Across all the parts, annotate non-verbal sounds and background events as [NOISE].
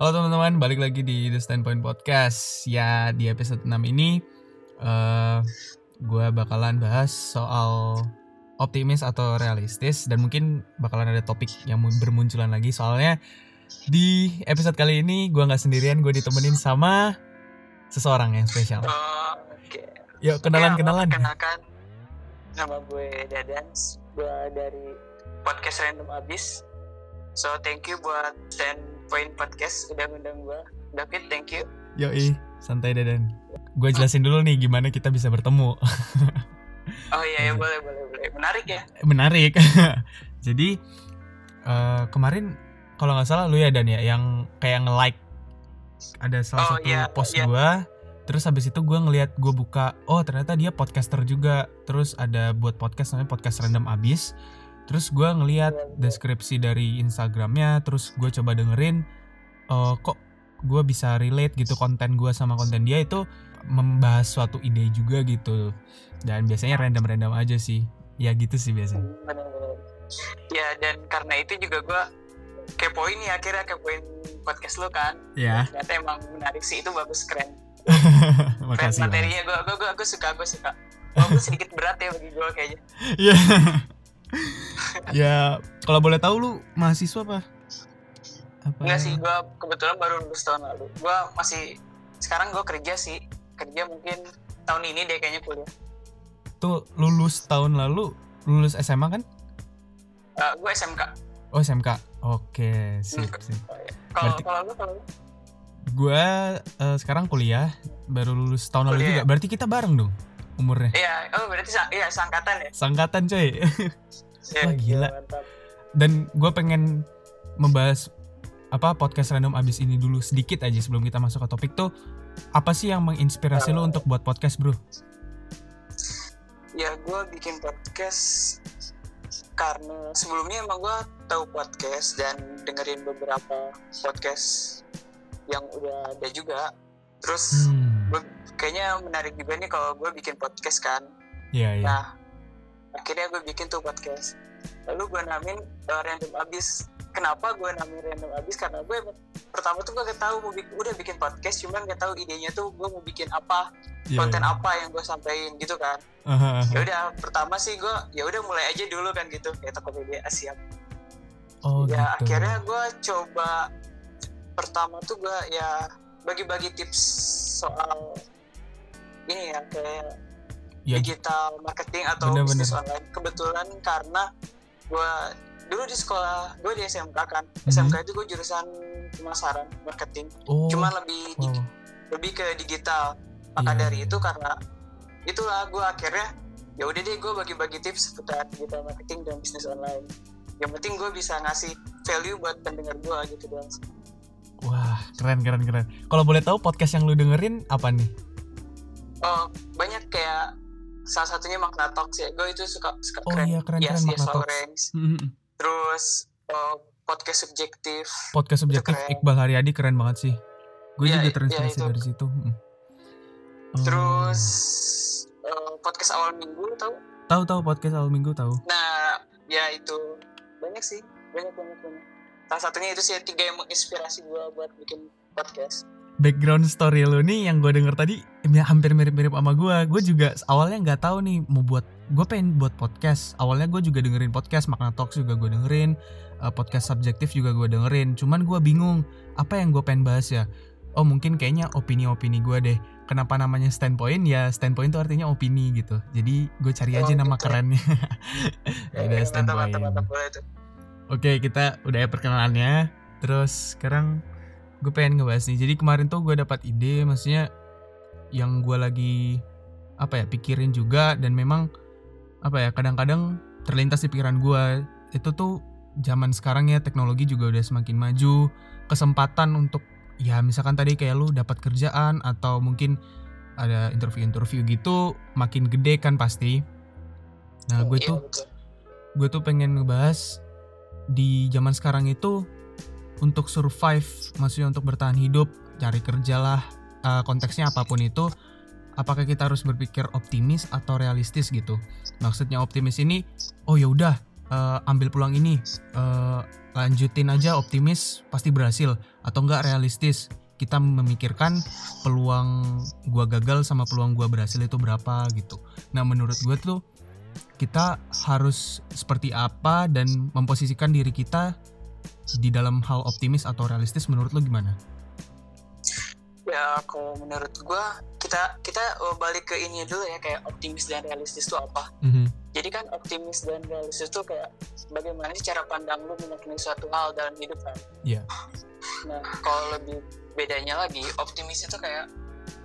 Halo teman-teman, balik lagi di The Standpoint Podcast. Ya, di episode 6 ini uh, gue bakalan bahas soal optimis atau realistis dan mungkin bakalan ada topik yang bermunculan lagi soalnya di episode kali ini gue nggak sendirian, gue ditemenin sama seseorang yang spesial. Oke. Yuk kenalan kenalan. Kenalkan nama gue Dadans, gue dari podcast Random Abis. So thank you buat Standpoint Podcast udah ngundang gue. David, thank you. Yoi, santai Dadan. Gue jelasin dulu nih gimana kita bisa bertemu. [LAUGHS] Oh iya, ya, boleh, boleh, boleh. Menarik ya? Menarik. [LAUGHS] Jadi uh, kemarin kalau nggak salah lu ya Dan ya yang kayak nge-like ada salah Oh, satu iya, post iya. gua terus habis itu gua ngelihat gue buka oh ternyata dia podcaster juga terus ada buat podcast namanya podcast random abis terus gua ngelihat Iya, iya. deskripsi dari Instagramnya terus gue coba dengerin eh kok gue bisa relate gitu konten gua sama konten dia itu membahas suatu ide juga gitu dan biasanya random-random aja sih ya gitu sih biasanya. Ya, dan karena itu juga gue kepoin nih akhirnya kepoin podcast lu kan. ya Ternyata emang menarik sih, itu bagus, keren. [LAUGHS] Makasih materinya, gue gue gue suka, gue suka. Walaupun sedikit berat ya bagi gue kayaknya. Iya. [LAUGHS] ya, kalau boleh tahu lu mahasiswa apa? Apa? Enggak sih, gue kebetulan baru lulus tahun lalu. Gue masih sekarang gue kerja sih, kerja mungkin tahun ini deh kayaknya kuliah. Tuh lulus tahun lalu, lulus SMA kan? Uh, gue SMK. Oh, SMK. Oke, sip, sip. Kalau kalau lu kalau? Gua eh, sekarang kuliah, baru lulus tahun lalu Kuliah. juga. Berarti kita bareng dong umurnya. Iya, oh berarti iya sangkatan ya. Sangkatan, coy. [LAUGHS] Iya, Wah, gila. mantap. Dan gue pengen membahas apa podcast random abis ini dulu sedikit aja sebelum kita masuk ke topik tuh apa sih yang menginspirasi lu untuk buat podcast bro? Ya gue bikin podcast karena sebelumnya emang gue tahu podcast dan dengerin beberapa podcast yang udah ada juga. Terus Hmm, kayaknya menarik juga nih kalau gue bikin podcast kan. ya ya. Nah, akhirnya gue bikin tuh podcast. Lalu gue namin uh, random abis. Kenapa gue namin random abis? Karena gue pertama tuh gue gak tahu mau bikin, udah bikin podcast, cuman gak tahu idenya tuh gue mau bikin apa, Iya, konten iya. apa yang gue sampein gitu kan. Aha, aha. Ya udah pertama sih gue ya udah mulai aja dulu kan gitu kayak Tokopedia siap. Oh ya gitu. akhirnya gue coba pertama tuh gue ya bagi-bagi tips soal ini ya kayak Ya, digital marketing atau Bener-bener. bisnis online kebetulan karena gue dulu di sekolah gue di SMK kan Mhm. SMK itu gue jurusan pemasaran marketing oh, cuma lebih wow. di- lebih ke digital maka Iya, dari iya. itu karena itulah gue akhirnya ya udah deh gue bagi-bagi tips seputar digital marketing dan bisnis online yang penting gue bisa ngasih value buat pendengar gue gitu doang. Wah, keren keren keren. Kalau boleh tahu podcast yang lu dengerin apa nih? Oh banyak kayak salah satunya Magna Talks ya gue itu suka suka Oh keren iya, keren, yes, keren, yes Talks. Lawrence Hmm, terus oh, podcast subjektif Podcast subjektif. Iqbal Haryadi keren banget sih. Gue Iya, juga iya, terinspirasi itu. dari situ. Hmm. Oh. terus eh, podcast awal minggu tahu tahu tahu podcast awal minggu tahu. nah ya itu banyak sih banyak banyak banyak salah satunya itu sih tiga yang menginspirasi gue buat bikin podcast Background story lu nih yang gue denger tadi ya, hampir mirip-mirip sama gue. Gue juga awalnya nggak tahu nih mau buat gue pengen buat podcast. Awalnya gue juga dengerin podcast Magna Talks juga gue dengerin, eh, podcast subjektif juga gue dengerin. Cuman gue bingung apa yang gue pengen bahas ya. Oh mungkin kayaknya opini-opini gue deh. Kenapa namanya standpoint ya standpoint itu artinya opini gitu. Jadi gue cari aja Oh, nama gitu. kerennya. [LAUGHS] mantap, standpoint. Oke kita udah ya perkenalannya Terus sekarang gue pengen ngebahas nih. Jadi kemarin tuh gue dapat ide Maksudnya yang gue lagi apa ya pikirin juga Dan memang apa ya kadang-kadang terlintas di pikiran gue Itu tuh zaman sekarang ya teknologi juga udah semakin maju. Kesempatan untuk ya misalkan tadi kayak lu dapat kerjaan Atau mungkin ada interview-interview gitu Makin gede kan pasti. Nah gue Iya, tuh gue tuh pengen ngebahas di zaman sekarang itu untuk survive, maksudnya untuk bertahan hidup, cari kerja lah, eh, konteksnya apa pun itu, apakah kita harus berpikir optimis atau realistis gitu? Maksudnya optimis ini, oh ya udah, eh, ambil peluang ini eh, lanjutin aja optimis pasti berhasil atau enggak realistis kita memikirkan peluang gua gagal sama peluang gua berhasil itu berapa gitu nah menurut gua tuh kita harus seperti apa dan memposisikan diri kita di dalam hal optimis atau realistis menurut lo gimana? ya kalau menurut gua kita kita oh, balik ke ini dulu ya kayak optimis dan realistis itu apa Mhm. jadi kan optimis dan realistis itu kayak bagaimana sih cara pandang lu mengenai suatu hal dalam hidup kan Iya. nah kalau lebih bedanya lagi optimis itu kayak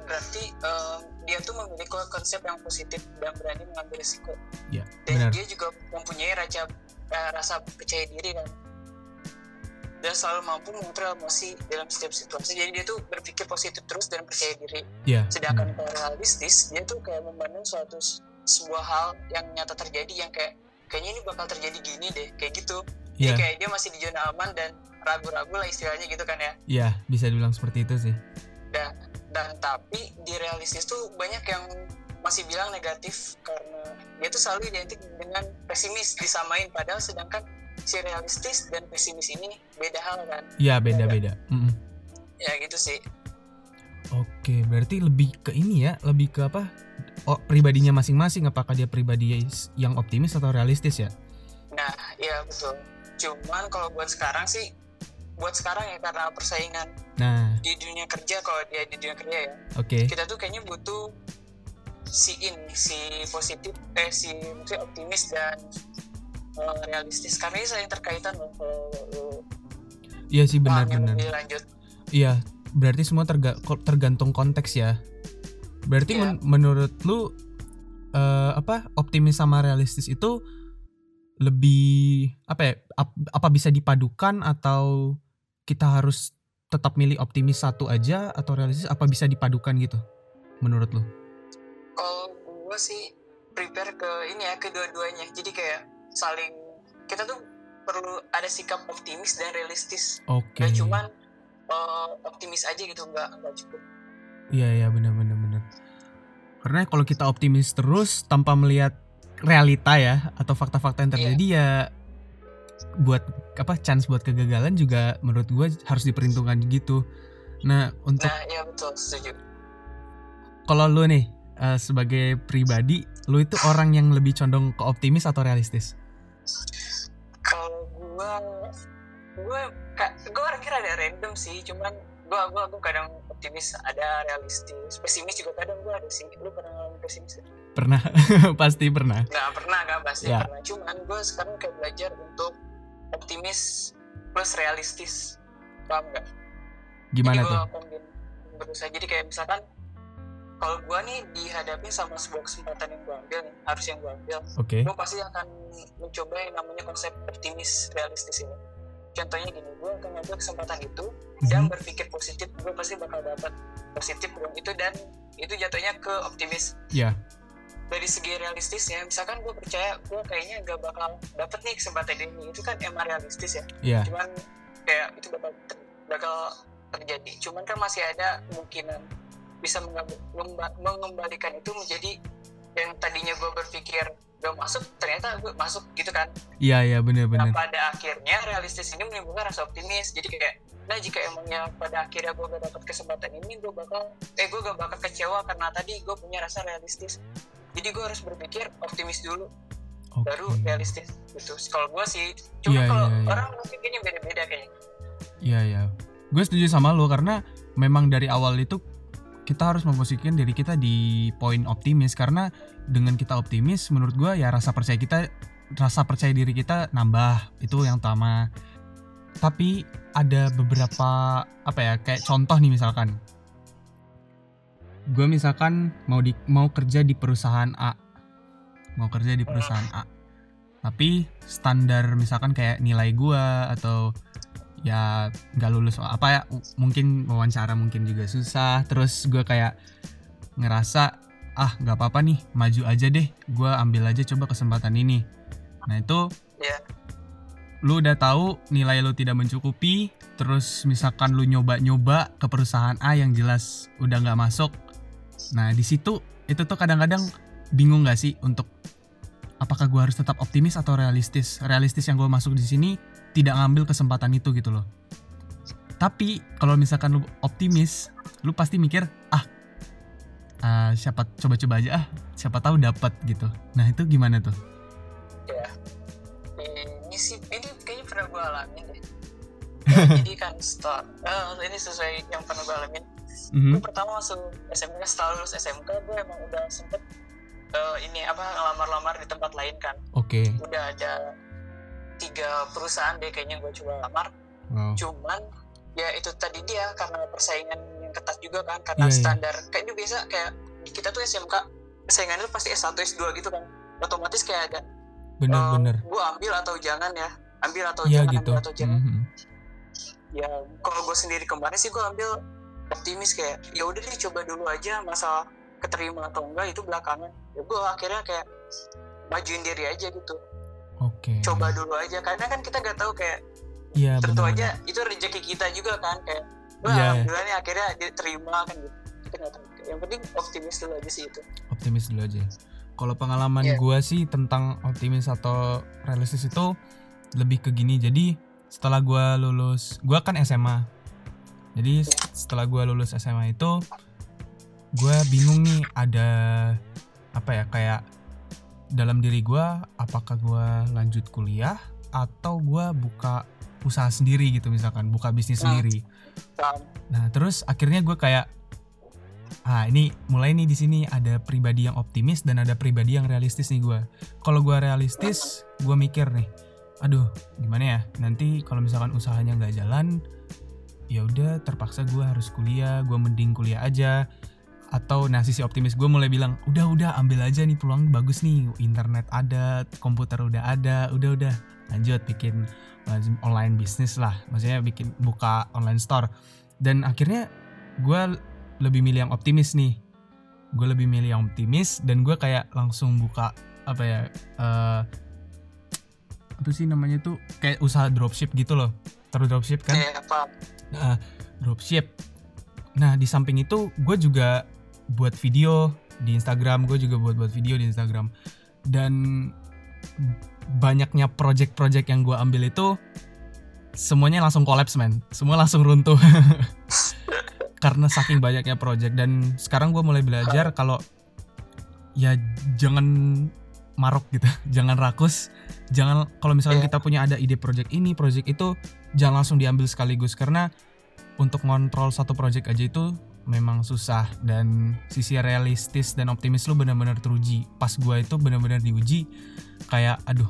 berarti eh, dia tuh memiliki konsep yang positif dan berani mengambil risiko Iya, dan benar. dia juga mempunyai rasa eh, rasa percaya diri kan dan selalu mampu mengontrol emosi dalam setiap situasi jadi dia tuh berpikir positif terus dan percaya diri Iya. sedangkan benar. kalau realistis dia tuh kayak memandang suatu sebuah hal yang nyata terjadi yang kayak kayaknya ini bakal terjadi gini deh kayak gitu Iya. jadi kayak dia masih di zona aman dan ragu-ragu lah istilahnya gitu kan ya Iya, bisa dibilang seperti itu sih. dan dan tapi di realistis tuh banyak yang masih bilang negatif karena dia tuh selalu identik dengan pesimis disamain padahal sedangkan si realistis dan pesimis ini beda hal kan Iya, beda-beda. Mm-mm. ya gitu sih Oke, berarti lebih ke ini ya, lebih ke apa? Oh, pribadinya masing-masing apakah dia pribadi yang optimis atau realistis ya? nah iya betul cuman kalau buat sekarang sih buat sekarang ya karena persaingan Nah, di dunia kerja kalau dia di dunia kerja ya oke. kita tuh kayaknya butuh si ini si positif eh si maksudnya optimis dan eh, realistis karena ini saling terkaitan loh Iya sih benar-benar. lanjut Iya, berarti semua terga- tergantung konteks ya. Berarti Iya. men- menurut lu eh, apa optimis sama realistis itu lebih apa ya? ap- apa bisa dipadukan atau kita harus tetap milih optimis satu aja atau realistis? Apa bisa dipadukan gitu? Menurut lu? kalau gue sih prepare ke ini ya kedua-duanya jadi kayak saling kita tuh perlu ada sikap optimis dan realistis Oke. Gak cuman eh, optimis aja gitu nggak nggak cukup Iya iya benar benar benar. Karena kalau kita optimis terus tanpa melihat realita ya atau fakta-fakta yang terjadi ya buat apa chance buat kegagalan juga menurut gue harus diperhitungkan gitu. Nah untuk nah iya betul setuju kalau lu nih eh, sebagai pribadi lu itu orang yang lebih condong ke optimis atau realistis? Kalau gua ka- gua orangnya rada random sih cuman gua gua gua kadang optimis ada realistis pesimis juga kadang gua ada sih lu pernah ngalamin pesimis? Pernah [LAUGHS] pasti pernah. nggak pernah nggak pasti Ya. pernah cuman gua sekarang kayak belajar untuk optimis plus realistis paham nggak Gimana jadi tuh? gua kombin berusaha jadi kayak misalkan kalau gua nih dihadapin sama sebuah kesempatan yang gua ambil nih harus yang gua ambil Oke. gue pasti akan mencoba yang namanya konsep optimis realistis ini contohnya gini gue akan ngambil kesempatan itu dan Mhm. berpikir positif gue pasti bakal dapat positif dong itu dan itu jatuhnya ke optimis Iya. dari segi realistisnya misalkan gue percaya gue kayaknya gak bakal dapet nih kesempatan ini itu kan emang realistis ya Iya. cuman kayak itu bakal bakal terjadi cuman kan masih ada kemungkinan bisa mengembalikan itu menjadi yang tadinya gue berpikir gak masuk ternyata gue masuk gitu kan Iya iya benar nah pada akhirnya realistis ini menimbulkan rasa optimis jadi kayak nah jika emangnya pada akhirnya gue gak dapat kesempatan ini gue bakal eh gue gak bakal kecewa karena tadi gue punya rasa realistis jadi gue harus berpikir optimis dulu Oke. baru realistis gitu kalau gue sih cuma Iya, kalau iya, iya. orang mungkin ini beda-beda kayaknya Iya iya. Gue setuju sama lo karena memang dari awal itu kita harus memposisikan diri kita di poin optimis. Karena dengan kita optimis menurut gue ya rasa percaya kita rasa percaya diri kita nambah. Itu yang utama. Tapi ada beberapa apa ya kayak contoh nih misalkan. Gue misalkan mau di mau kerja di perusahaan A. Mau kerja di perusahaan A. Tapi standar misalkan kayak nilai gue atau ya nggak lulus. Apa ya mungkin wawancara mungkin juga susah. Terus gue kayak ngerasa ah nggak apa-apa nih maju aja deh. Gue ambil aja coba kesempatan ini. Nah itu Iya. lu udah tahu nilai lu tidak mencukupi terus misalkan lu nyoba-nyoba ke perusahaan A yang jelas udah nggak masuk. Nah di situ itu tuh kadang-kadang bingung nggak sih untuk apakah gue harus tetap optimis atau realistis? Realistis yang gue masuk di sini tidak ngambil kesempatan itu gitu loh. Tapi kalau misalkan lu optimis lu pasti mikir ah ah, siapa coba-coba aja ah siapa tahu dapat gitu. Nah itu gimana tuh? Ya ini sih ini kayaknya pernah gue alamin deh. [LAUGHS] Jadi kan setelah eh, ini sesuai yang pernah gue alamin Mhm. gue pertama masuk SMK setelah lulus SMK gue emang udah sempet eh, ini apa ngelamar-lamar di tempat lain kan. Oke. Udah ada tiga perusahaan deh kayaknya gue coba lamar. Wow. Cuman ya itu tadi dia karena persaingan yang ketat juga kan karena Iya, iya. standar. Kayaknya biasa kayak kita tuh SMK itu pasti S1 S2 gitu kan. Otomatis kayak ada bener-bener gue ambil atau jangan ya. Ambil atau Iya jangan gitu. ambil atau jangan. Mhm. ya kalau gue sendiri kemarin sih gue ambil optimis kayak ya udah deh coba dulu aja masalah keterima atau enggak itu belakangan. Ya gue akhirnya kayak majuin diri aja gitu oke. Coba dulu aja karena kan kita gak tahu kayak iya tentu bener aja itu rezeki kita juga kan kayak gue Iya. alhamdulillah nih akhirnya diterima kan gitu. Kita nggak tahu. Yang penting optimis dulu aja sih itu. Optimis dulu aja. Kalau pengalaman Iya. gua sih tentang optimis atau realistis itu lebih ke gini. Jadi setelah gua lulus gua kan SMA jadi Iya. setelah gua lulus SMA itu gua bingung nih ada apa ya kayak dalam diri gua apakah gua lanjut kuliah atau gua buka usaha sendiri gitu misalkan buka bisnis Hmm. sendiri? Nah, terus akhirnya gue kayak ah ini mulai nih di sini ada pribadi yang optimis dan ada pribadi yang realistis nih gue. Kalau gue realistis, gue mikir nih, aduh gimana ya nanti kalau misalkan usahanya nggak jalan, ya udah terpaksa gue harus kuliah, gue mending kuliah aja. Atau nah sisi optimis gue mulai bilang, udah udah ambil aja nih peluang bagus nih, internet ada, komputer udah ada, udah udah. Lanjut bikin online bisnis lah. Maksudnya bikin buka online store. Dan akhirnya gue lebih milih yang optimis nih. Gue lebih milih yang optimis dan gue kayak langsung buka apa ya eh apa sih namanya tuh kayak usaha dropship gitu loh. Terus dropship kan? Nah, dropship. Nah, di samping itu gue juga buat video di Instagram, gue juga buat buat video di Instagram. Dan banyaknya project-project yang gue ambil itu semuanya langsung collapse, man. Semua langsung runtuh. [LAUGHS] Karena saking banyaknya project dan sekarang gue mulai belajar kalau ya jangan marok gitu, [LAUGHS] jangan rakus, jangan kalau misalnya Iya. kita punya ada ide project ini, project itu jangan langsung diambil sekaligus karena untuk ngontrol satu project aja itu memang susah dan sisi realistis dan optimis lu benar-benar teruji. Pas gua itu benar-benar diuji kayak aduh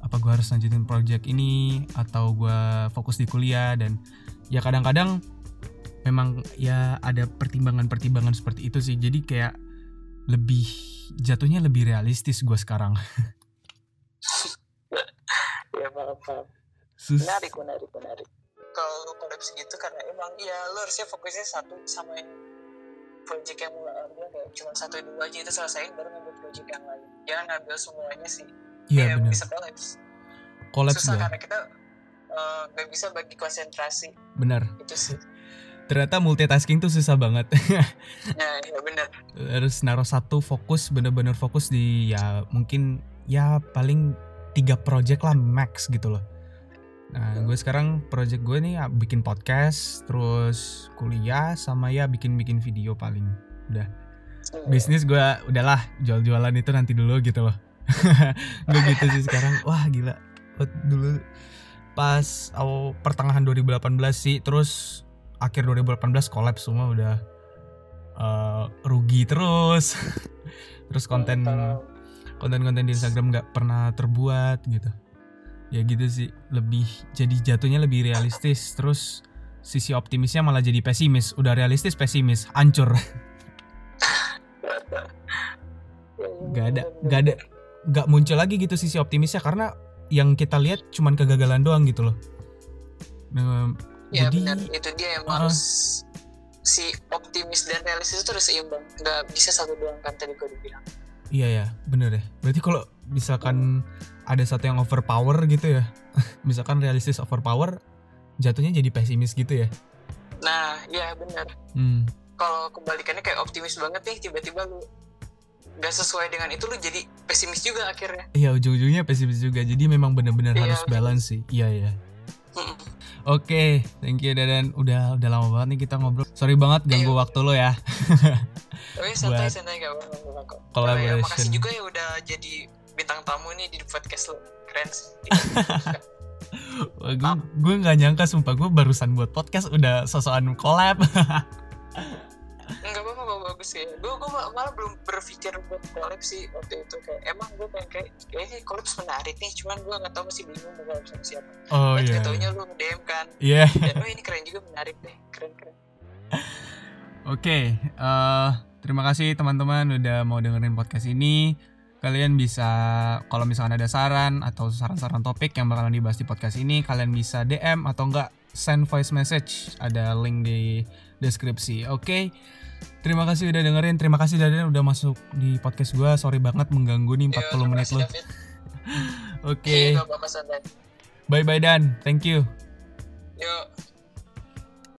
apa gua harus lanjutin project ini atau gua fokus di kuliah dan ya kadang-kadang memang ya ada pertimbangan-pertimbangan seperti itu sih. Jadi kayak lebih jatuhnya lebih realistis gua sekarang. [LAUGHS] ya paham paham Sus menarik menarik menarik kalau lu kolaps gitu karena emang ya lu harusnya fokusnya satu sama yang project yang mau ambil kayak cuma satu dua aja itu selesaiin baru ngambil project yang lain jangan ngambil semuanya sih Iya Ya, benar. bisa kolaps Collapse susah gua. karena kita eh, nggak bisa bagi konsentrasi Benar. itu sih Ternyata multitasking tuh susah banget. [LAUGHS] ya ya benar harus naruh satu fokus bener-bener fokus di ya mungkin ya paling tiga project lah max gitu loh nah gue sekarang project gue nih ya bikin podcast terus kuliah sama ya bikin-bikin video paling. Bisnis gue udahlah jual-jualan itu nanti dulu gitu loh. [LAUGHS] Nggak gitu sih sekarang. Wah gila. Dulu pas awal pertengahan 2018 sih terus akhir 2018 collapse semua udah eh, rugi terus. [LAUGHS] Terus konten Tahu. konten-konten di Instagram nggak pernah terbuat gitu ya gitu sih lebih jadi jatuhnya lebih realistis terus sisi optimisnya malah jadi pesimis udah realistis pesimis hancur. [LAUGHS] Nggak ada- nggak ada. nggak muncul lagi gitu sisi optimisnya karena yang kita lihat cuman kegagalan doang gitu loh. Nah, ya jadi benar. Itu dia yang uh-uh. harus si optimis dan realistis itu harus seimbang. Nggak bisa satu doang kan tadi gue bilang. Iya ya bener ya. Berarti kalau misalkan ada satu yang overpower gitu ya [LAUGHS] misalkan realistis overpower jatuhnya jadi pesimis gitu ya nah ya benar hmm. kalau kebalikannya kayak optimis banget nih tiba-tiba lu nggak sesuai dengan itu lu jadi pesimis juga akhirnya Iya ujung-ujungnya pesimis juga. Jadi memang benar-benar Iya, harus balance sih. Iya iya. Oke, thank you Dadan. Udah udah lama banget nih kita ngobrol. Sorry banget ganggu Iya. waktu lo ya. Oke santai [LAUGHS] Buat santai gak apa-apa gak apa-apa. collaboration. Ya, makasih juga ya udah jadi bintang tamu nih di podcast lo keren sih Wah, gue gue nggak nyangka sumpah gue barusan buat podcast udah sosokan collab. Enggak apa-apa bagus ya gue gue malah belum berpikir buat collab sih waktu itu kayak emang gue pengen kayak kayaknya collab menarik nih cuman gue nggak tahu masih bingung mau collab sama siapa oh iya. yeah. taunya lu DM kan Iya. dan oh ini keren juga menarik deh keren keren Oke, eh, terima kasih teman-teman udah mau dengerin podcast ini. Kalian bisa kalau misalkan ada saran atau saran-saran topik yang bakalan dibahas di podcast ini, kalian bisa DM atau enggak send voice message. Ada link di deskripsi. Oke. Terima kasih udah dengerin. Terima kasih Dadan udah masuk di podcast gua. Sorry banget mengganggu nih 40 Yo, terima menit lo. [LAUGHS] Oke. Iya, santai Bye bye Dan. Thank you. yuk